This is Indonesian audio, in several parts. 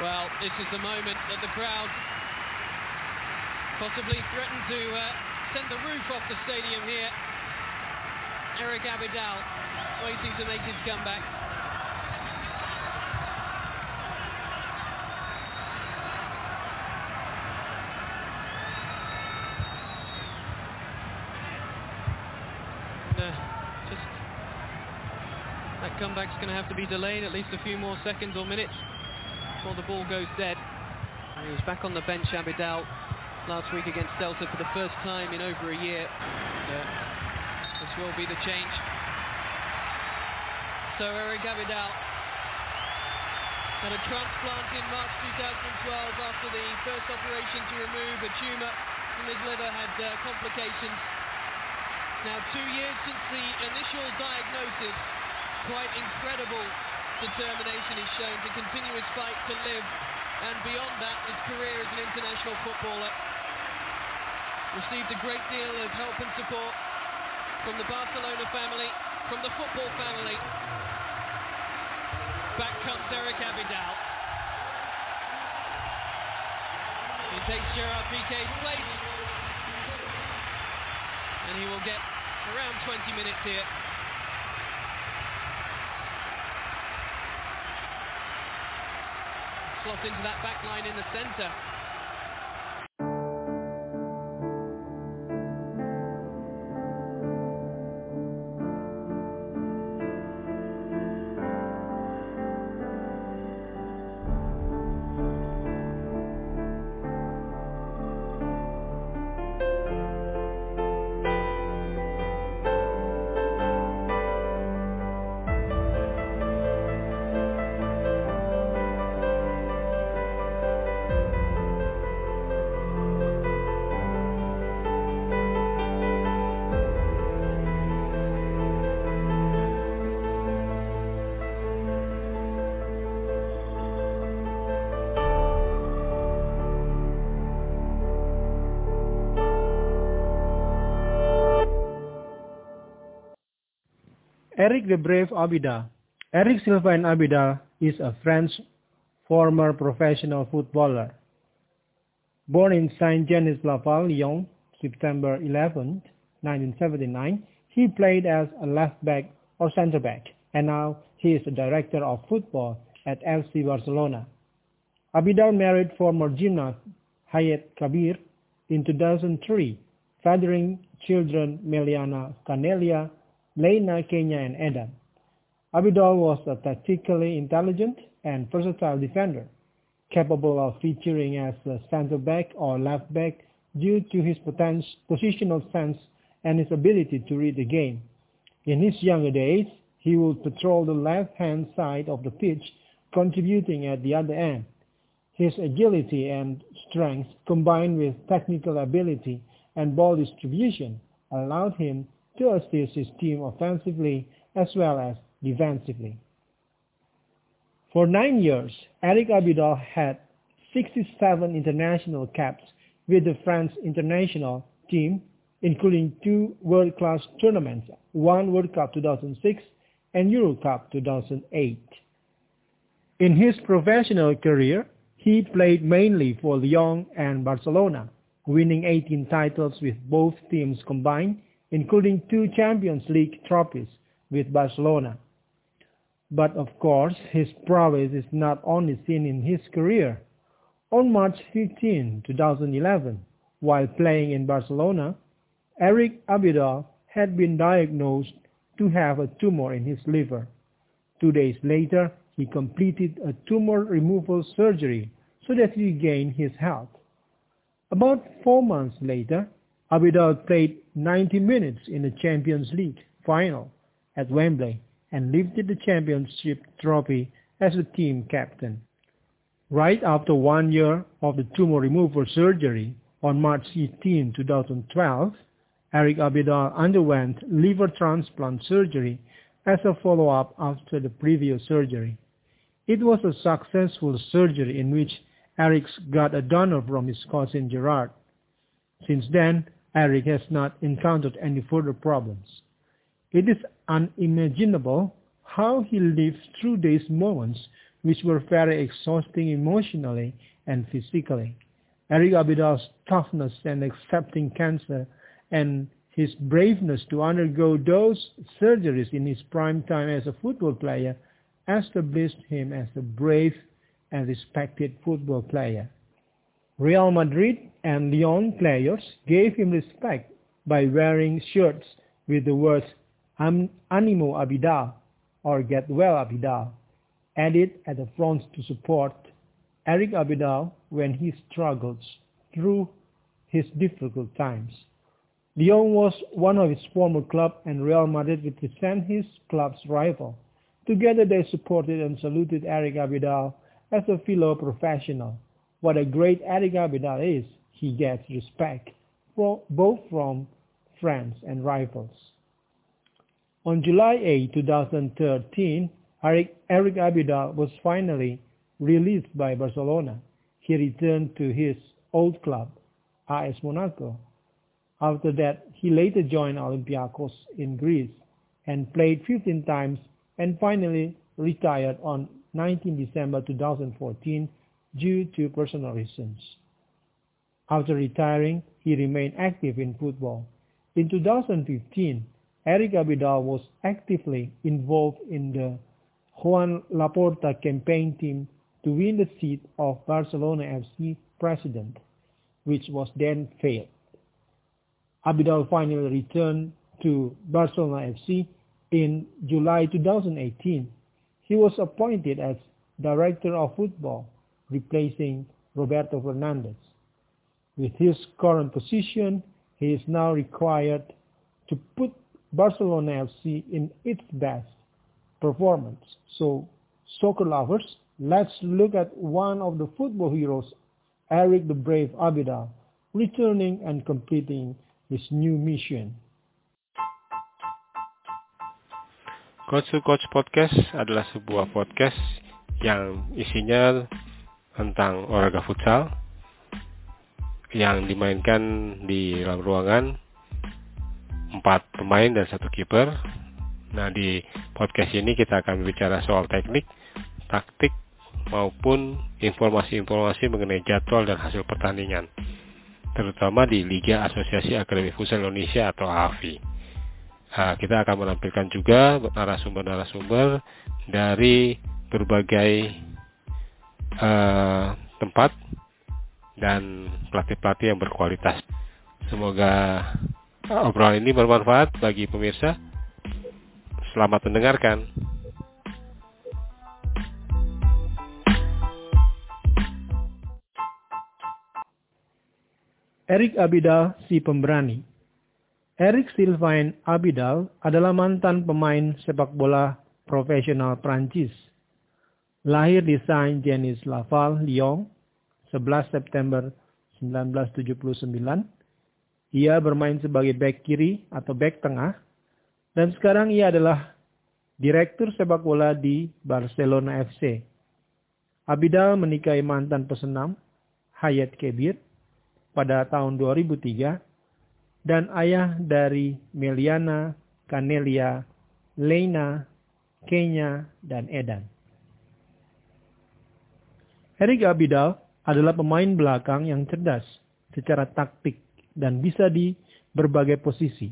Well, this is the moment that the crowd possibly threatened to uh, send the roof off the stadium here. Eric Abidal waiting to make his comeback. Uh, just that comeback's going to have to be delayed at least a few more seconds or minutes before the ball goes dead. And he was back on the bench, Abidal, last week against Celta for the first time in over a year. Uh, this will be the change. So Eric Abidal had a transplant in March 2012 after the first operation to remove a tumour from his liver had uh, complications. Now two years since the initial diagnosis, quite incredible determination he's shown to continue his fight to live and beyond that his career as an international footballer. Received a great deal of help and support from the Barcelona family, from the football family. Back comes Eric Abidal. He takes Gerard Piqué's place. And he will get around 20 minutes here. Slot into that back line in the centre. Eric the Brave Abidal. Eric Sylvain Abidal is a French former professional footballer. Born in Saint-Genis-Laval, Lyon, September 11, 1979, he played as a left back or center back, and now he is the director of football at FC Barcelona. Abidal married former gymnast Hayat Kabir in 2003, fathering children Meliana Canelia Lena, Kenya, and Adam. Abidal was a tactically intelligent and versatile defender, capable of featuring as a center back or left back due to his positional sense and his ability to read the game. In his younger days, he would patrol the left-hand side of the pitch, contributing at the other end. His agility and strength, combined with technical ability and ball distribution, allowed him to assist his team offensively as well as defensively. For nine years, Eric Abidal had 67 international caps with the France international team, including two World Class tournaments, one World Cup 2006 and Euro Cup 2008. In his professional career, he played mainly for Lyon and Barcelona, winning 18 titles with both teams combined including two Champions League trophies with Barcelona. But of course, his prowess is not only seen in his career. On March 15, 2011, while playing in Barcelona, Eric Abidal had been diagnosed to have a tumor in his liver. Two days later, he completed a tumor removal surgery so that he regained his health. About four months later, Abidal played 90 minutes in the Champions League final at Wembley and lifted the championship trophy as the team captain. Right after one year of the tumor removal surgery on March 18, 2012, Eric Abidal underwent liver transplant surgery as a follow-up after the previous surgery. It was a successful surgery in which Eric got a donor from his cousin Gerard. Since then, Eric has not encountered any further problems. It is unimaginable how he lived through these moments which were very exhausting emotionally and physically. Eric Abidal's toughness and accepting cancer and his braveness to undergo those surgeries in his prime time as a football player established him as a brave and respected football player. Real Madrid and Lyon players gave him respect by wearing shirts with the words Animo Abidal or Get Well Abidal added at the front to support Eric Abidal when he struggles through his difficult times. Lyon was one of his former club and Real Madrid represent his club's rival. Together they supported and saluted Eric Abidal as a fellow professional. What a great Eric Abidal is, he gets respect for, both from friends and rivals. On July 8, 2013, Eric, Eric Abidal was finally released by Barcelona. He returned to his old club, AS Monaco. After that, he later joined Olympiacos in Greece and played 15 times and finally retired on 19 December 2014 due to personal reasons. After retiring, he remained active in football. In 2015, Eric Abidal was actively involved in the Juan Laporta campaign team to win the seat of Barcelona FC president, which was then failed. Abidal finally returned to Barcelona FC in July 2018. He was appointed as director of football, replacing Roberto Fernandez. With his current position, he is now required to put Barcelona FC in its best performance. So, soccer lovers, let's look at one of the football heroes, Eric the Brave Abidal, returning and completing his new mission. Coach to Coach Podcast adalah sebuah podcast yang isinya tentang olahraga futsal yang dimainkan di dalam ruangan empat pemain dan satu kiper. Nah di podcast ini kita akan berbicara soal teknik, taktik maupun informasi-informasi mengenai jadwal dan hasil pertandingan, terutama di Liga Asosiasi Akademi Futsal Indonesia atau AFI. Nah, kita akan menampilkan juga narasumber-narasumber dari berbagai uh, tempat dan pelatih-pelatih yang berkualitas. Semoga obrolan ini bermanfaat bagi pemirsa. Selamat mendengarkan. Erik Abida si pemberani Eric Sylvain Abidal adalah mantan pemain sepak bola profesional Prancis. Lahir di Saint-Denis-Laval, Lyon, 11 September 1979. Ia bermain sebagai back kiri atau back tengah dan sekarang ia adalah direktur sepak bola di Barcelona FC. Abidal menikahi mantan pesenam Hayat Kebir pada tahun 2003 dan ayah dari Meliana, Canelia, Leina, Kenya, dan Edan. Eric Abidal adalah pemain belakang yang cerdas secara taktik dan bisa di berbagai posisi.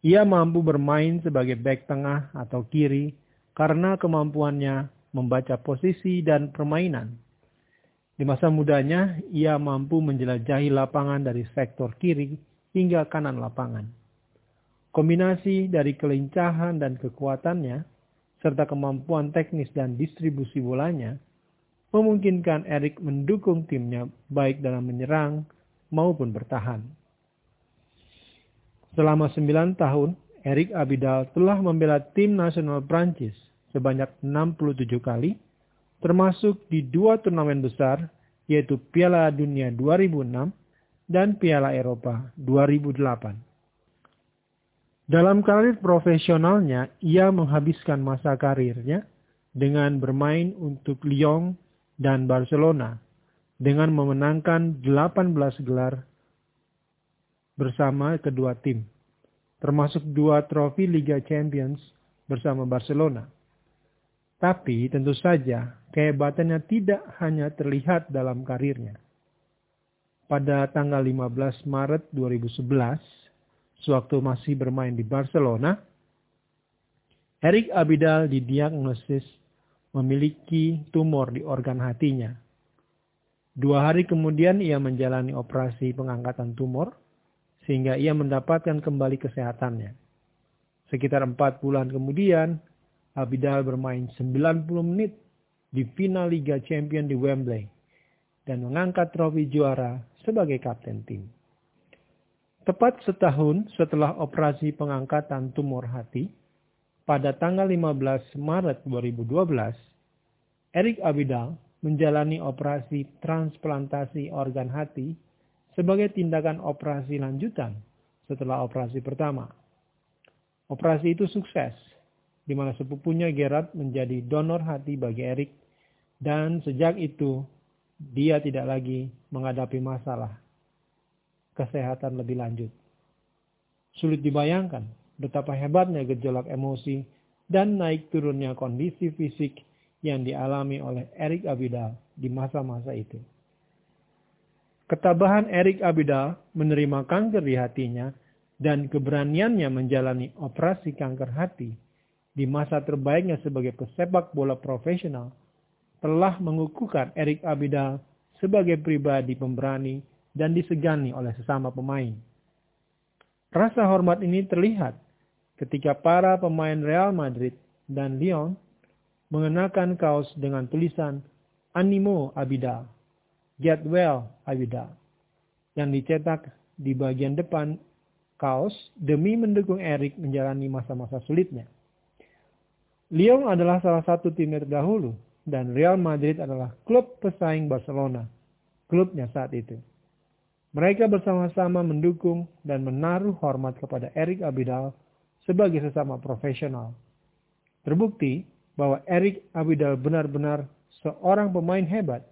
Ia mampu bermain sebagai back tengah atau kiri karena kemampuannya membaca posisi dan permainan. Di masa mudanya, ia mampu menjelajahi lapangan dari sektor kiri hingga kanan lapangan. Kombinasi dari kelincahan dan kekuatannya, serta kemampuan teknis dan distribusi bolanya, memungkinkan Erik mendukung timnya baik dalam menyerang maupun bertahan. Selama 9 tahun, Erik Abidal telah membela tim nasional Prancis sebanyak 67 kali, termasuk di dua turnamen besar, yaitu Piala Dunia 2006 dan Piala Eropa 2008. Dalam karir profesionalnya, ia menghabiskan masa karirnya dengan bermain untuk Lyon dan Barcelona dengan memenangkan 18 gelar bersama kedua tim, termasuk dua trofi Liga Champions bersama Barcelona. Tapi tentu saja kehebatannya tidak hanya terlihat dalam karirnya. Pada tanggal 15 Maret 2011, sewaktu masih bermain di Barcelona, Erik Abidal didiagnosis memiliki tumor di organ hatinya. Dua hari kemudian ia menjalani operasi pengangkatan tumor, sehingga ia mendapatkan kembali kesehatannya. Sekitar empat bulan kemudian, Abidal bermain 90 menit di final Liga Champion di Wembley dan mengangkat trofi juara sebagai kapten tim. Tepat setahun setelah operasi pengangkatan tumor hati, pada tanggal 15 Maret 2012, Erik Abidal menjalani operasi transplantasi organ hati sebagai tindakan operasi lanjutan setelah operasi pertama. Operasi itu sukses di mana sepupunya Gerard menjadi donor hati bagi Erik dan sejak itu dia tidak lagi menghadapi masalah kesehatan lebih lanjut. Sulit dibayangkan betapa hebatnya gejolak emosi dan naik turunnya kondisi fisik yang dialami oleh Erik Abidal di masa-masa itu. Ketabahan Erik Abidal menerima kanker di hatinya dan keberaniannya menjalani operasi kanker hati di masa terbaiknya sebagai pesepak bola profesional telah mengukuhkan Erik Abidal sebagai pribadi pemberani dan disegani oleh sesama pemain. Rasa hormat ini terlihat ketika para pemain Real Madrid dan Lyon mengenakan kaos dengan tulisan Animo Abidal, Get Well Abidal, yang dicetak di bagian depan kaos demi mendukung Erik menjalani masa-masa sulitnya. Lyon adalah salah satu tim terdahulu dan Real Madrid adalah klub pesaing Barcelona, klubnya saat itu. Mereka bersama-sama mendukung dan menaruh hormat kepada Erik Abidal sebagai sesama profesional. Terbukti bahwa Erik Abidal benar-benar seorang pemain hebat.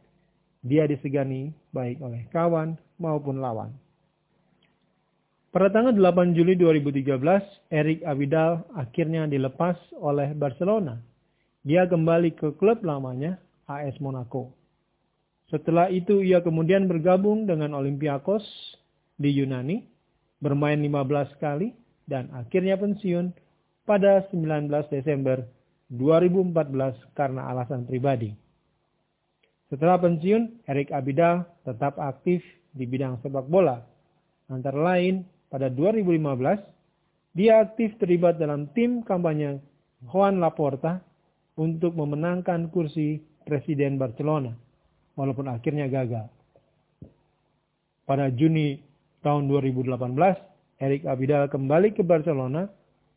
Dia disegani baik oleh kawan maupun lawan. Pada tanggal 8 Juli 2013, Erik Abidal akhirnya dilepas oleh Barcelona. Dia kembali ke klub lamanya, AS Monaco. Setelah itu ia kemudian bergabung dengan Olympiakos di Yunani, bermain 15 kali, dan akhirnya pensiun pada 19 Desember 2014 karena alasan pribadi. Setelah pensiun, Erik Abidal tetap aktif di bidang sepak bola, antara lain pada 2015, dia aktif terlibat dalam tim kampanye Juan Laporta untuk memenangkan kursi Presiden Barcelona, walaupun akhirnya gagal. Pada Juni tahun 2018, Erik Abidal kembali ke Barcelona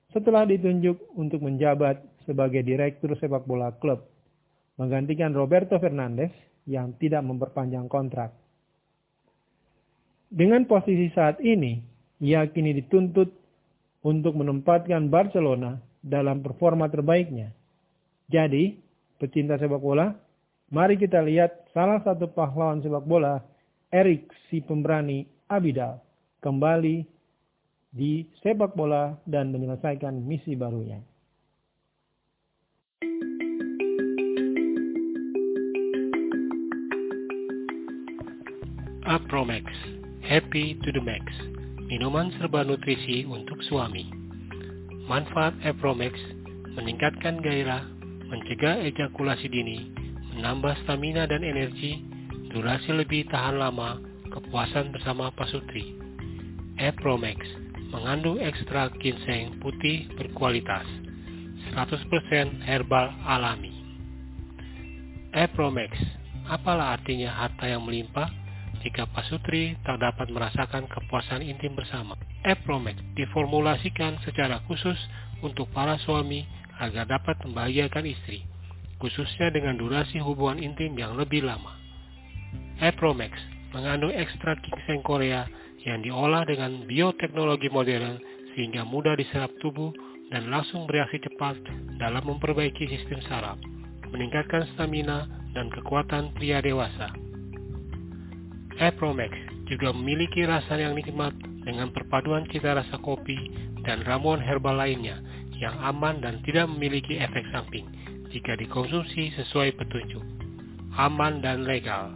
setelah ditunjuk untuk menjabat sebagai direktur sepak bola klub, menggantikan Roberto Fernandes yang tidak memperpanjang kontrak. Dengan posisi saat ini, ia kini dituntut untuk menempatkan Barcelona dalam performa terbaiknya. Jadi, pecinta sepak bola, mari kita lihat salah satu pahlawan sepak bola, Erik si pemberani Abidal, kembali di sepak bola dan menyelesaikan misi barunya. Apromax, happy to the max minuman serba nutrisi untuk suami. Manfaat Epromax meningkatkan gairah, mencegah ejakulasi dini, menambah stamina dan energi, durasi lebih tahan lama, kepuasan bersama pasutri. Epromax mengandung ekstrak ginseng putih berkualitas, 100% herbal alami. Epromax, apalah artinya harta yang melimpah? jika pasutri tak dapat merasakan kepuasan intim bersama. Epromet diformulasikan secara khusus untuk para suami agar dapat membahagiakan istri, khususnya dengan durasi hubungan intim yang lebih lama. Epromax mengandung ekstrak ginseng Korea yang diolah dengan bioteknologi modern sehingga mudah diserap tubuh dan langsung bereaksi cepat dalam memperbaiki sistem saraf, meningkatkan stamina dan kekuatan pria dewasa. Epromax juga memiliki rasa yang nikmat dengan perpaduan cita rasa kopi dan ramuan herbal lainnya yang aman dan tidak memiliki efek samping. jika dikonsumsi sesuai petunjuk. Aman dan legal.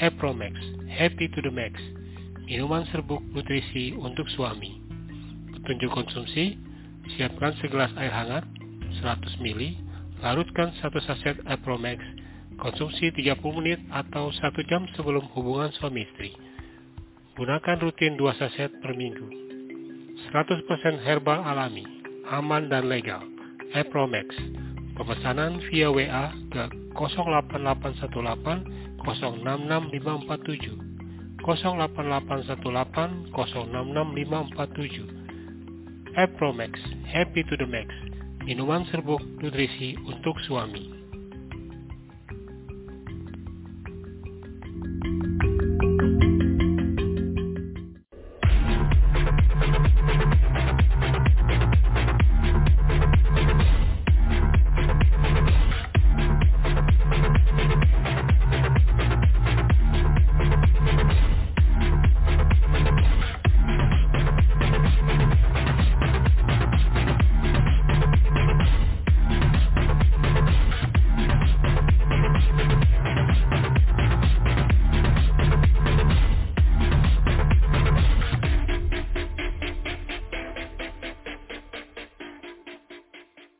Epromax, Happy to the Max, minuman serbuk nutrisi untuk suami. Petunjuk konsumsi, siapkan segelas air hangat, 100 ml, larutkan satu saset Epromax, konsumsi 30 menit atau 1 jam sebelum hubungan suami istri. Gunakan rutin 2 saset per minggu. 100% herbal alami, aman dan legal. Epromax. Pemesanan via WA ke 08818 066547 08818 066547 Epromax Happy to the Max. Minuman serbuk nutrisi untuk suami